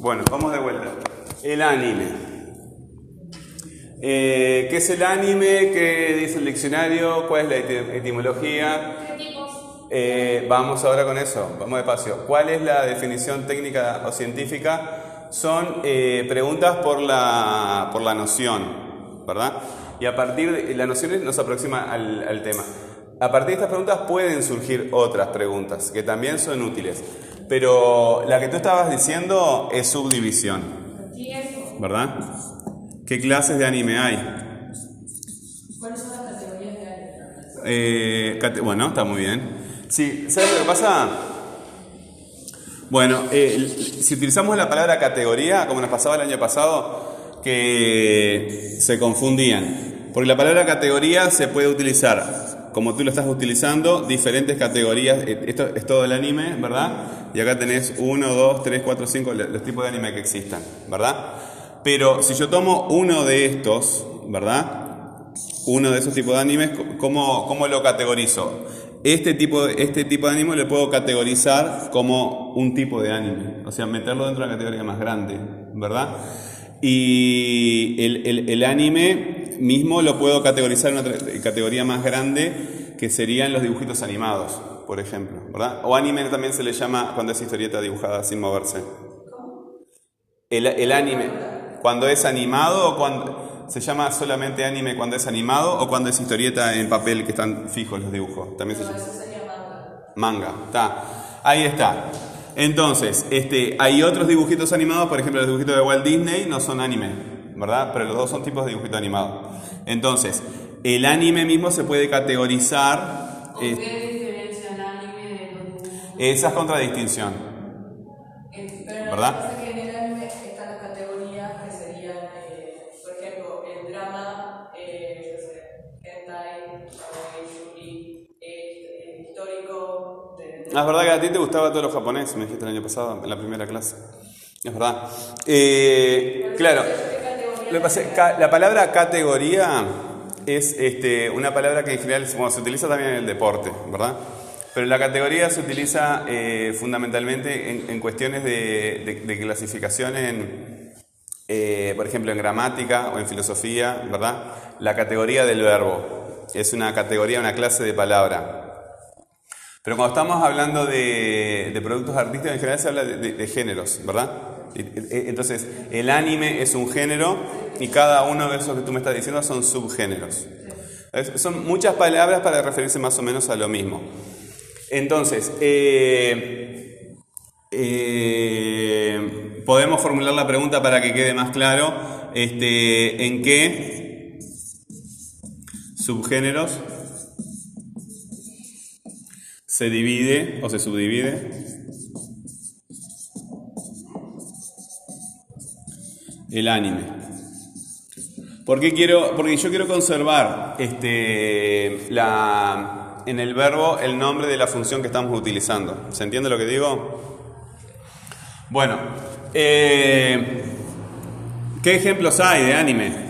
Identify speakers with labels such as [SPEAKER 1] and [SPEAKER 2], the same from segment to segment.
[SPEAKER 1] Bueno, vamos de vuelta. El anime. Eh, ¿Qué es el anime? ¿Qué dice el diccionario? ¿Cuál es la eti- etimología? Eh, vamos ahora con eso, vamos despacio. ¿Cuál es la definición técnica o científica? Son eh, preguntas por la, por la noción, ¿verdad? Y a partir de la noción nos aproxima al tema. A partir de estas preguntas pueden surgir otras preguntas que también son útiles. Pero la que tú estabas diciendo es subdivisión. ¿verdad? ¿Qué clases de anime hay?
[SPEAKER 2] ¿Cuáles son las categorías de anime?
[SPEAKER 1] Eh, cate- bueno, está muy bien. Sí, ¿sabes lo que pasa? Bueno, eh, si utilizamos la palabra categoría, como nos pasaba el año pasado, que se confundían. Porque la palabra categoría se puede utilizar, como tú lo estás utilizando, diferentes categorías. Eh, Esto es todo el anime, ¿verdad? Y acá tenés 1, 2, 3, 4, 5, los tipos de anime que existan, ¿verdad? Pero si yo tomo uno de estos, ¿verdad? uno de esos tipos de animes, ¿cómo, cómo lo categorizo? Este tipo, de- este tipo de anime lo puedo categorizar como un tipo de anime, o sea, meterlo dentro de una categoría más grande, ¿verdad? Y el, el- el anime mismo lo puedo categorizar en otra categoría más grande, que serían los dibujitos animados, por ejemplo, ¿verdad? O anime también se le llama cuando es historieta dibujada sin moverse. El, el anime, cuando es animado o cuando se llama solamente anime cuando es animado o cuando es historieta en papel que están fijos los dibujos. También se llama
[SPEAKER 2] Eso sería manga.
[SPEAKER 1] manga. Está. Ahí está. Entonces, este, hay otros dibujitos animados, por ejemplo, los dibujitos de Walt Disney no son anime, ¿verdad? Pero los dos son tipos de dibujito animado. Entonces, el anime mismo se puede categorizar.
[SPEAKER 2] ¿O
[SPEAKER 1] eh,
[SPEAKER 2] qué diferencia el anime de los
[SPEAKER 1] esa es contradistinción,
[SPEAKER 2] Eh,
[SPEAKER 1] ¿verdad?
[SPEAKER 2] Es
[SPEAKER 1] verdad que a ti te gustaba todo lo japonés, me dijiste el año pasado, en la primera clase. Es verdad. Eh, claro, lo la palabra categoría es este, una palabra que en general bueno, se utiliza también en el deporte, ¿verdad? Pero la categoría se utiliza eh, fundamentalmente en, en cuestiones de, de- de clasificación en, eh, por ejemplo, en gramática o en filosofía, ¿verdad? La categoría del verbo es una categoría, una clase de palabra. Pero cuando estamos hablando de, productos artísticos, en general se habla de, géneros, ¿verdad? Y- Entonces, el anime es un género y cada uno de esos que tú me estás diciendo son subgéneros. Son muchas palabras para referirse más o menos a lo mismo. Entonces, eh, eh, podemos formular la pregunta para que quede más claro. Este, ¿En qué subgéneros se divide o se subdivide el anime. ¿Por qué quiero? Porque yo quiero conservar este, la, en el verbo el nombre de la función que estamos utilizando. ¿Se entiende lo que digo? Bueno, eh, ¿qué ejemplos hay de anime?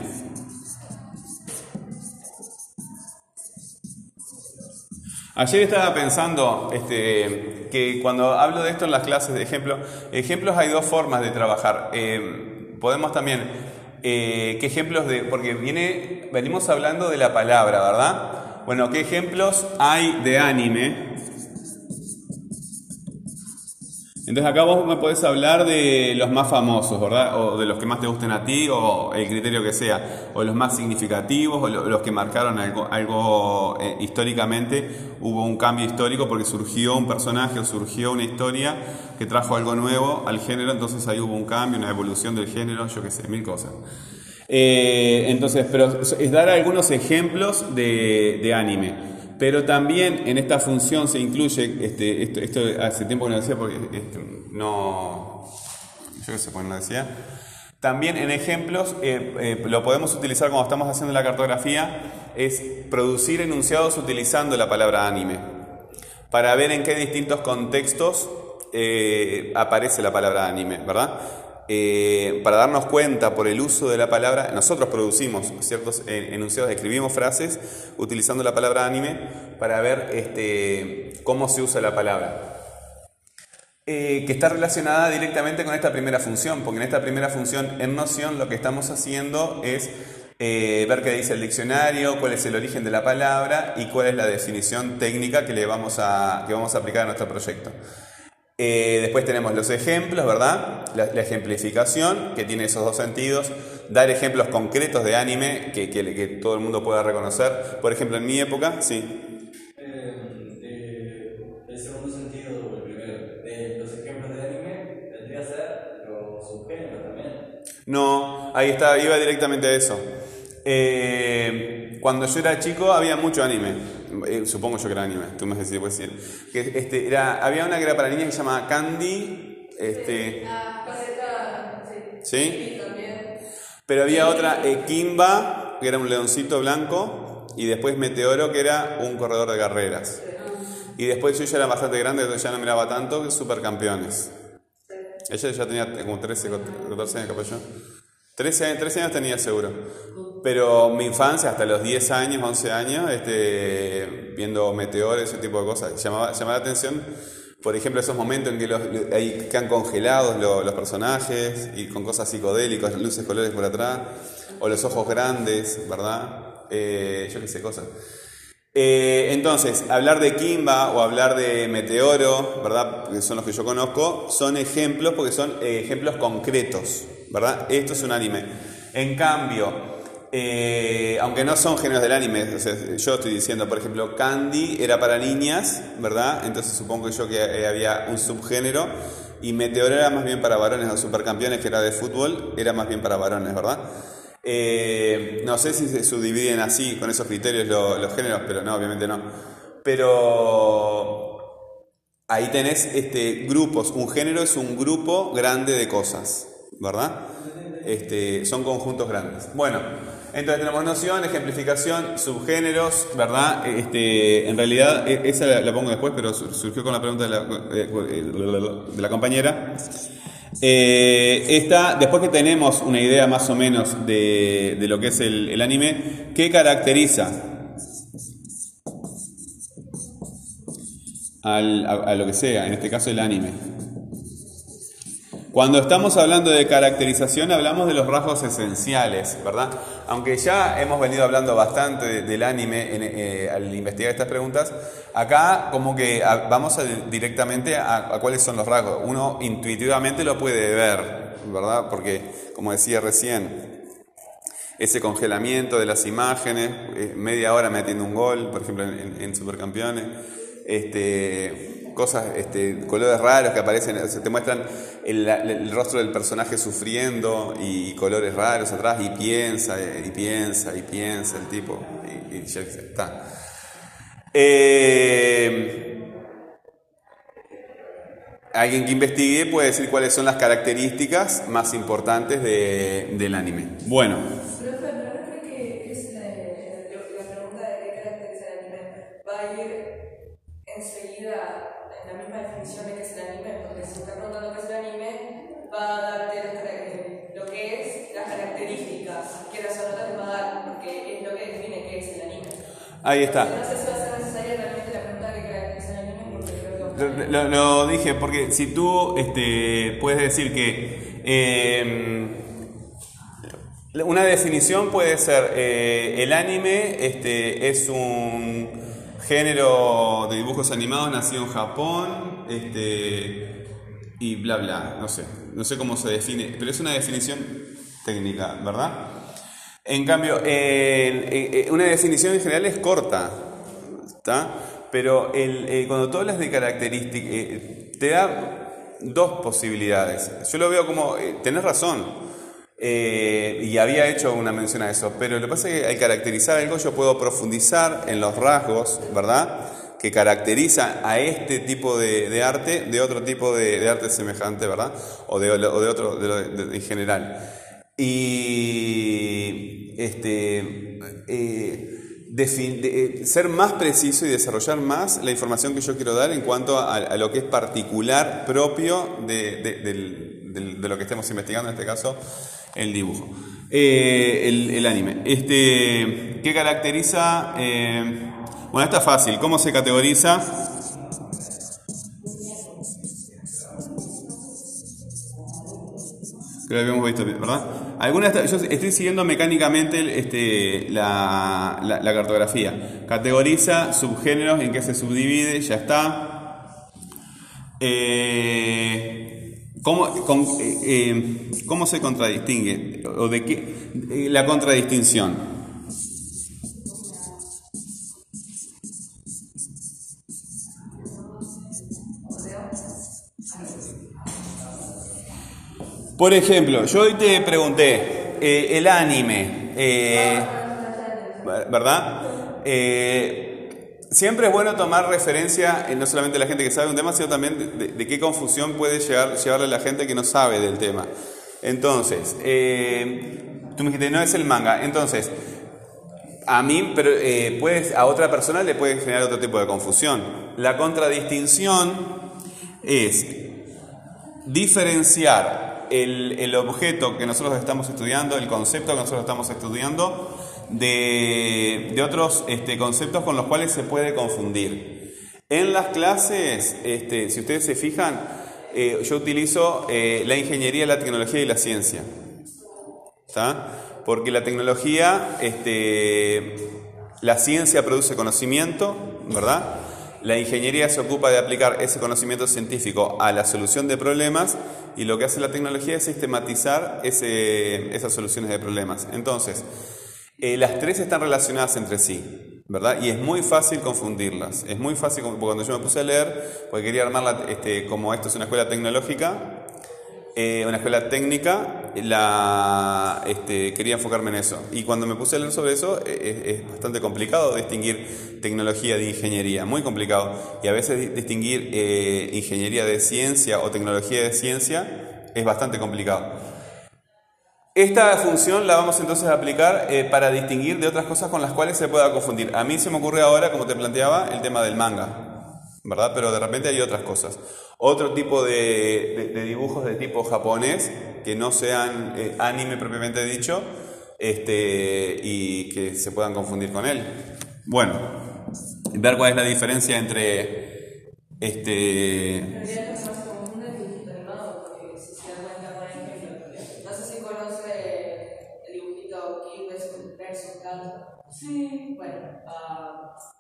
[SPEAKER 1] Ayer estaba pensando este, que cuando hablo de esto en las clases de ejemplos, ejemplos hay dos formas de trabajar. Eh, podemos también, eh, ¿qué ejemplos de...? Porque viene, venimos hablando de la palabra, ¿verdad? Bueno, ¿qué ejemplos hay de anime? Entonces acá vos me podés hablar de los más famosos, ¿verdad? O de los que más te gusten a ti, o el criterio que sea, o los más significativos, o lo- los que marcaron algo, algo eh, históricamente, hubo un cambio histórico porque surgió un personaje o surgió una historia que trajo algo nuevo al género, entonces ahí hubo un cambio, una evolución del género, yo qué sé, mil cosas. Eh, entonces, pero es dar algunos ejemplos de, de anime. Pero también en esta función se incluye, este, esto, hace tiempo que no lo decía porque este, no, yo qué sé, porque no lo decía. También en ejemplos, eh, eh, lo podemos utilizar cuando estamos haciendo la cartografía, es producir enunciados utilizando la palabra anime, para ver en qué distintos contextos eh, aparece la palabra anime, ¿verdad? Eh, para darnos cuenta por el uso de la palabra, nosotros producimos ciertos enunciados, escribimos frases utilizando la palabra anime para ver este, cómo se usa la palabra. eh, que está relacionada directamente con esta primera función, porque en esta primera función en noción lo que estamos haciendo es eh, ver qué dice el diccionario, cuál es el origen de la palabra y cuál es la definición técnica que, le vamos, a, que vamos a aplicar a nuestro proyecto. Eh, después tenemos los ejemplos, ¿verdad? La, ejemplificación, que tiene esos dos sentidos. Dar ejemplos concretos de anime que, que, todo el mundo pueda reconocer. Por ejemplo, en mi época, sí.
[SPEAKER 3] El segundo sentido, el primero, los ejemplos de anime, tendría que ser los subgéneros también.
[SPEAKER 1] No, ahí está, iba directamente a eso. Eh, cuando yo era chico había mucho anime. Eh, supongo yo que era anime, tú me decís si puedes decir. Que, este, era, había una que era para niñas que se llamaba Candy. Este, ¿Sí? Pero había otra, eh, Kimba, que era un leoncito blanco. Y después Meteoro, que era un corredor de carreras. Y después yo ya era bastante grande, entonces ya no miraba tanto, que Supercampeones. Ella ya tenía como 13, 14 años, capaz yo. 13, 13 años tenía seguro. Pero mi infancia, hasta los 10 años, 11 años, este, viendo meteores, ese tipo de cosas, llamaba, llamaba la atención, por ejemplo, esos momentos en que los, ahí quedan congelados los, personajes y con cosas psicodélicas, luces, colores por atrás, o los ojos grandes, ¿verdad? Eh, yo qué sé, cosas. Eh, entonces, hablar de Kimba o hablar de Meteoro, ¿verdad? Que son los que yo conozco, son ejemplos porque son eh, ejemplos concretos, Esto es un anime. En cambio, eh, aunque no son géneros del anime, yo estoy diciendo, por ejemplo, Candy era para niñas, ¿verdad? Entonces supongo yo que eh, había un subgénero. Y Meteor era más bien para varones, o Supercampeones, que era de fútbol, era más bien para varones, ¿verdad? Eh, no sé si se subdividen así, con esos criterios, los géneros, pero no, obviamente no. Pero ahí tenés este, grupos. Un género es un grupo grande de cosas, ¿verdad? Este, son conjuntos grandes. Bueno, entonces tenemos noción, ejemplificación, subgéneros, ¿verdad? Este, en realidad, e, esa la, pongo después, pero surgió con la pregunta de la, de la compañera. Eh, esta, después que tenemos una idea más o menos de, lo que es el, anime, ¿qué caracteriza a lo que sea, en este caso el anime? Cuando estamos hablando de caracterización hablamos de los rasgos esenciales, ¿verdad? Aunque ya hemos venido hablando bastante del anime eh, al investigar estas preguntas, acá como que vamos directamente a, cuáles son los rasgos. Uno intuitivamente lo puede ver, ¿verdad? Porque, como decía recién, ese congelamiento de las imágenes, eh, media hora metiendo un gol, por ejemplo, en, en Supercampeones, este cosas, este, colores raros que aparecen, se te muestran el, rostro del personaje sufriendo y, colores raros atrás y piensa y piensa y piensa el tipo y, ya está. Eh, alguien que investigue puede decir cuáles son las características más importantes del anime. Bueno.
[SPEAKER 2] Enseguida la misma definición de qué es el anime, porque si está preguntando qué es el anime, va a darte lo que es, las características que las notas te va a dar, porque es lo que define qué es el anime.
[SPEAKER 1] Ahí está.
[SPEAKER 2] No sé si va a ser necesaria realmente la pregunta qué caracteriza el anime, porque creo
[SPEAKER 1] que... Lo, lo, dije porque si tú este, puedes decir que eh, una definición puede ser eh, el anime este, es un género de dibujos animados nacido en Japón, este, y bla bla, no sé, no sé cómo se define, pero es una definición técnica, ¿verdad? En cambio, una definición en general es corta, ¿está? Pero el, cuando tú hablas de características, eh, te da dos posibilidades. Yo lo veo como, eh, tenés razón, eh, y había hecho una mención a eso, pero lo que pasa es que al caracterizar algo yo puedo profundizar en los rasgos, ¿verdad? Que caracteriza a este tipo de, arte de otro tipo de, arte semejante, ¿verdad? O de, otro en general. Y este, eh, eh, ser más preciso y desarrollar más la información que yo quiero dar en cuanto a, lo que es particular propio de, lo que estemos investigando, en este caso, el dibujo. Eh, el, anime. Este, ¿Qué caracteriza? Eh, bueno, está fácil. ¿Cómo se categoriza? Creo que hemos visto, ¿verdad? Algunas, yo estoy siguiendo mecánicamente este, la, cartografía. Categoriza subgéneros en qué se subdivide, ya está. Eh, ¿cómo, eh, eh, ¿Cómo se contradistingue? ¿O de qué? la contradistinción. Por ejemplo, yo hoy te pregunté, eh, el anime, ¿verdad? Siempre es bueno tomar referencia, no solamente la gente que sabe un tema, sino también de, de- de qué confusión puede llegar, llevarle la gente que no sabe del tema. Entonces, eh, tú me dijiste, no es el manga. Entonces, a mí, pero eh, puedes, a otra persona le puede generar otro tipo de confusión. La contradistinción es diferenciar el objeto que nosotros estamos estudiando, el concepto que nosotros estamos estudiando, de, otros este, conceptos con los cuales se puede confundir. En las clases, este, si ustedes se fijan, eh, yo utilizo eh, la ingeniería, la tecnología y la ciencia. ¿Está? Porque la tecnología, este, la ciencia produce conocimiento, ¿verdad? La ingeniería se ocupa de aplicar ese conocimiento científico a la solución de problemas y lo que hace la tecnología es sistematizar esas soluciones de problemas. Entonces, eh, las tres están relacionadas entre sí, ¿verdad? Y es muy fácil confundirlas. Es muy fácil, como cuando yo me puse a leer, porque quería armarla, este, como esto es una escuela tecnológica, eh, una escuela técnica, la, este, quería enfocarme en eso. Y cuando me puse a leer sobre eso, eh, es, es bastante complicado distinguir tecnología de ingeniería, muy complicado. Y a veces di- distinguir eh, ingeniería de ciencia o tecnología de ciencia es bastante complicado. Esta función la vamos entonces a aplicar eh, para distinguir de otras cosas con las cuales se pueda confundir. A mí se me ocurre ahora, como te planteaba, el tema del manga, ¿verdad? Pero de repente hay otras cosas. Otro tipo de, dibujos de tipo japonés, que no sean eh, anime propiamente dicho, este, y que se puedan confundir con él. Bueno, ver cuál es la diferencia entre este,
[SPEAKER 2] Sí. Bueno, uh. Sí.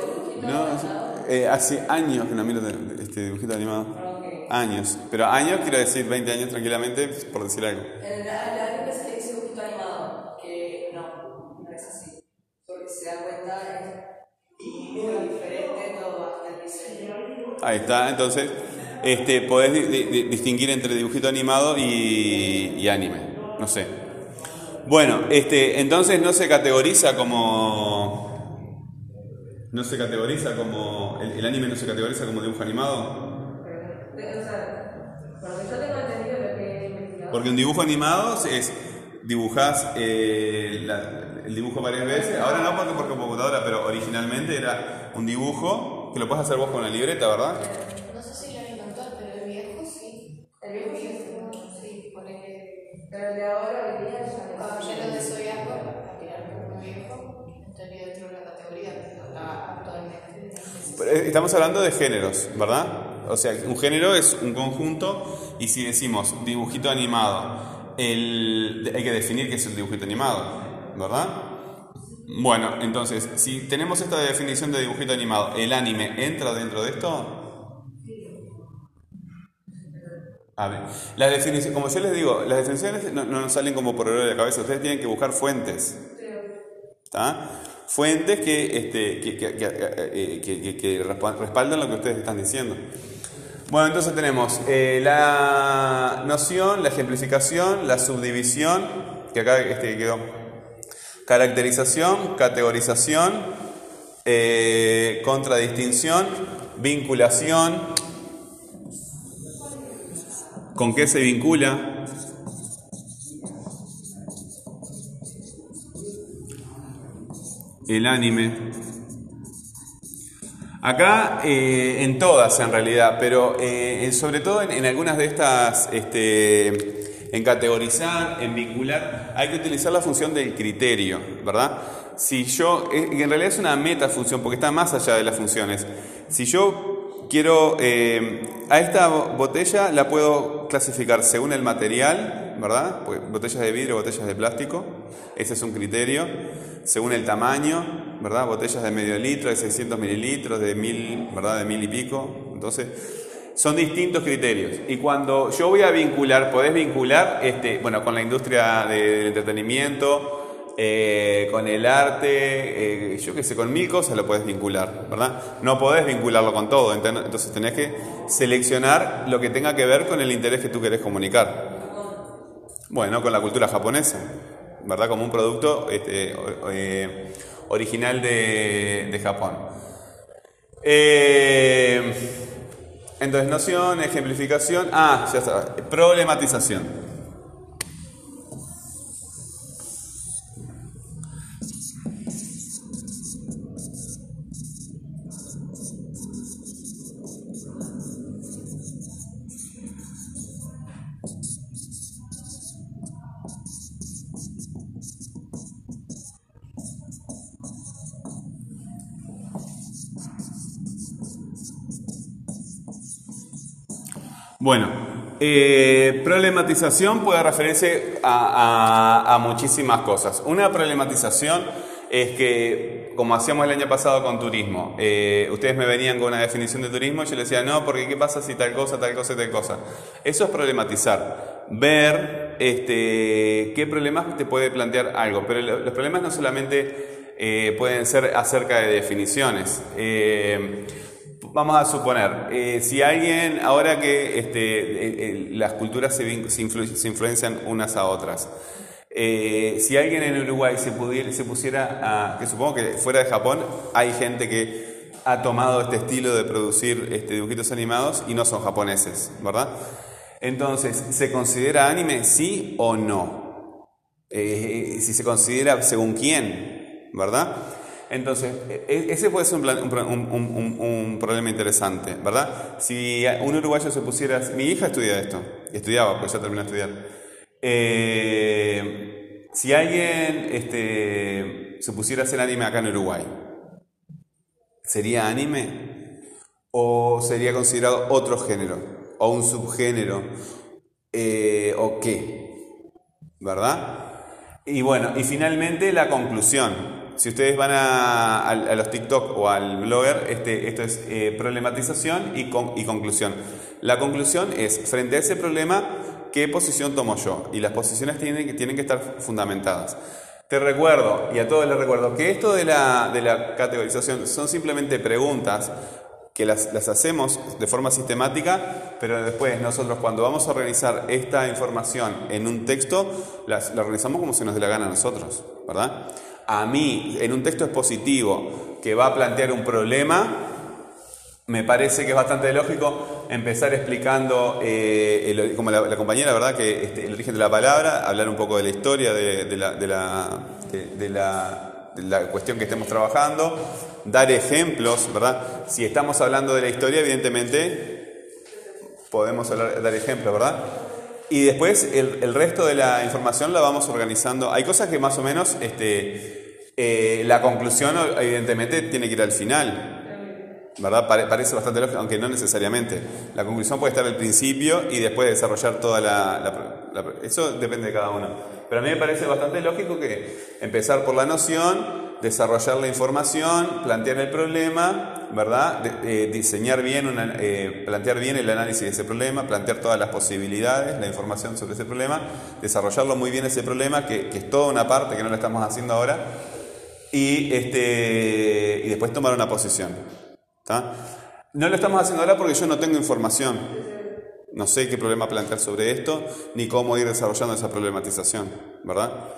[SPEAKER 2] ¿Algún dibujito
[SPEAKER 1] No, eh, hace años que no miro este dibujito animado. Años. Pero años quiero decir 20 años tranquilamente, por decir algo.
[SPEAKER 2] En la, la gente se le dice dibujito animado, que no, no es así. Porque se da cuenta es muy diferente todo hasta el diseño.
[SPEAKER 1] Ahí está, entonces este, podés di- di- di- distinguir entre dibujito animado y, y anime. No sé. Bueno, este, entonces no se categoriza como. No se categoriza como. El, anime no se categoriza como dibujo animado.
[SPEAKER 2] De- O sea, por lo que yo tengo entendido lo que he investigado.
[SPEAKER 1] Porque un dibujo animado es dibujás eh, la- el dibujo varias veces. Ahora no porque por computadora, pero originalmente era un dibujo que lo puedes hacer vos con una libreta, ¿verdad? Estamos hablando de géneros, ¿verdad? O sea, un género es un conjunto y si decimos dibujito animado, el, hay que definir qué es el dibujito animado, ¿verdad? Bueno, entonces, si tenemos esta definición de dibujito animado, ¿el anime entra dentro de esto? A ver, las definiciones, como yo les digo, las definiciones no, no salen como por error de la cabeza, ustedes tienen que buscar fuentes. ¿Está? Fuentes que, este, que, que, que, eh, respaldan lo que ustedes están diciendo. Bueno, entonces tenemos eh, la noción, la ejemplificación, la subdivisión, que acá este, quedó. Caracterización, categorización, eh, contradistinción, vinculación. ¿Con qué se vincula? El anime. Acá eh, en todas en realidad, pero eh, sobre todo en, algunas de estas, este, en categorizar, en vincular, hay que utilizar la función del criterio, ¿verdad? Si yo, eh, en realidad es una metafunción porque está más allá de las funciones. Si yo quiero a esta bo- botella la puedo clasificar según el material, ¿verdad? Botellas de vidrio, botellas de plástico, ese es un criterio. Según el tamaño, ¿verdad? Botellas de medio litro, de 600 mililitros, de mil, ¿verdad? De mil y pico. Entonces, son distintos criterios. Y cuando yo voy a vincular, podés vincular, este, bueno, con la industria de- del entretenimiento, eh, con el arte, eh, yo qué sé, con mil cosas lo puedes vincular, ¿verdad? No podés vincularlo con todo, entonces tenés que seleccionar lo que tenga que ver con el interés que tú querés comunicar. Bueno, con la cultura japonesa, ¿verdad? Como un producto este, eh, original de, de Japón. Eh, entonces, noción, ejemplificación. Ah, ya está. Problematización. Bueno, eh, problematización puede referirse a, muchísimas cosas. Una problematización es que, como hacíamos el año pasado con turismo, eh, ustedes me venían con una definición de turismo y yo les decía, no, porque ¿qué pasa si tal cosa, tal cosa tal cosa? Eso es problematizar, ver este, qué problemas te puede plantear algo, pero lo- los problemas no solamente eh, pueden ser acerca de definiciones. Vamos a suponer, eh, si alguien, ahora que este, eh, eh, las culturas se, influencian unas a otras, si alguien en Uruguay se, pusiera a, que supongo que fuera de Japón, hay gente que ha tomado este estilo de producir este, dibujitos animados y no son japoneses, ¿verdad? Entonces, ¿se considera anime sí o no? Si se considera según quién, ¿verdad? Entonces, e- ese puede ser un problema interesante, ¿verdad? Si un uruguayo se pusiera... Mi hija estudia esto, estudiaba, pues ya terminó de estudiar. Eh, si alguien este, se pusiera a hacer anime acá en Uruguay, ¿sería anime? ¿O sería considerado otro género? ¿O un subgénero? Eh, ¿O qué? ¿verdad? Y bueno, y finalmente la conclusión. Si ustedes van a, a- a los TikTok o al blogger, este, esto es eh, problematización y, con- y conclusión. La conclusión es, frente a ese problema, ¿qué posición tomo yo? Y las posiciones tienen, que- tienen que estar fundamentadas. Te recuerdo, y a todos les recuerdo, que esto de la, de la categorización son simplemente preguntas que las, las hacemos de forma sistemática, pero después nosotros cuando vamos a organizar esta información en un texto, las, la organizamos como se nos dé la gana a nosotros, ¿verdad? A mí, en un texto expositivo que va a plantear un problema, me parece que es bastante lógico empezar explicando, eh, como la, compañera, ¿verdad? Que este, el origen de la palabra, hablar un poco de la historia de, la, cuestión que estemos trabajando, dar ejemplos, ¿verdad? Si estamos hablando de la historia, evidentemente podemos dar ejemplos, ¿verdad? Y después el, el resto de la información la vamos organizando. Hay cosas que más o menos, este, eh, la conclusión evidentemente tiene que ir al final, ¿verdad? Pare- parece bastante lógico, aunque no necesariamente. La conclusión puede estar al principio y después desarrollar toda la, la- Eso depende de cada uno. Pero a mí me parece bastante lógico que empezar por la noción, desarrollar la información, plantear el problema, ¿verdad? Eh, diseñar bien, eh, plantear bien el análisis de ese problema, plantear todas las posibilidades, la información sobre ese problema, desarrollarlo muy bien ese problema, que, es toda una parte que no lo estamos haciendo ahora, y, este, y después tomar una posición. No lo estamos haciendo ahora porque yo no tengo información. No sé qué problema plantear sobre esto, ni cómo ir desarrollando esa problematización, ¿verdad?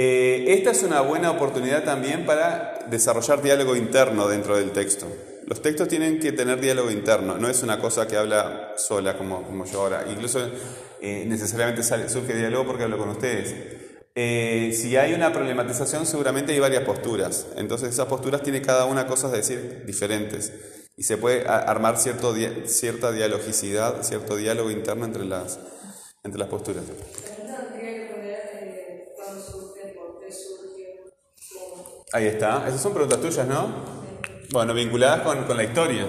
[SPEAKER 1] Eh, esta es una buena oportunidad también para desarrollar diálogo interno dentro del texto. Los textos tienen que tener diálogo interno, no es una cosa que habla sola como, como yo ahora. Incluso eh, necesariamente sale- surge diálogo porque hablo con ustedes. Eh, si hay una problematización, seguramente hay varias posturas. Entonces, esas posturas tienen cada una cosas a decir diferentes. Y se puede armar cierto cierta dialogicidad, cierto diálogo interno entre las, entre las posturas. Ahí está. Esas son preguntas tuyas, ¿no? Bueno, vinculadas con, con la historia.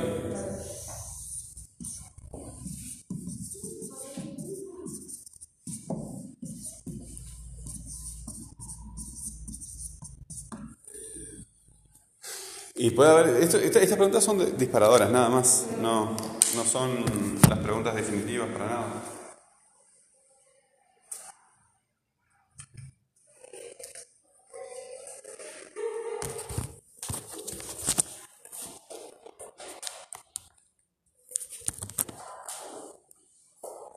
[SPEAKER 1] Y puede haber. Esto, estas preguntas son disparadoras, nada más. No, no son las preguntas definitivas para nada.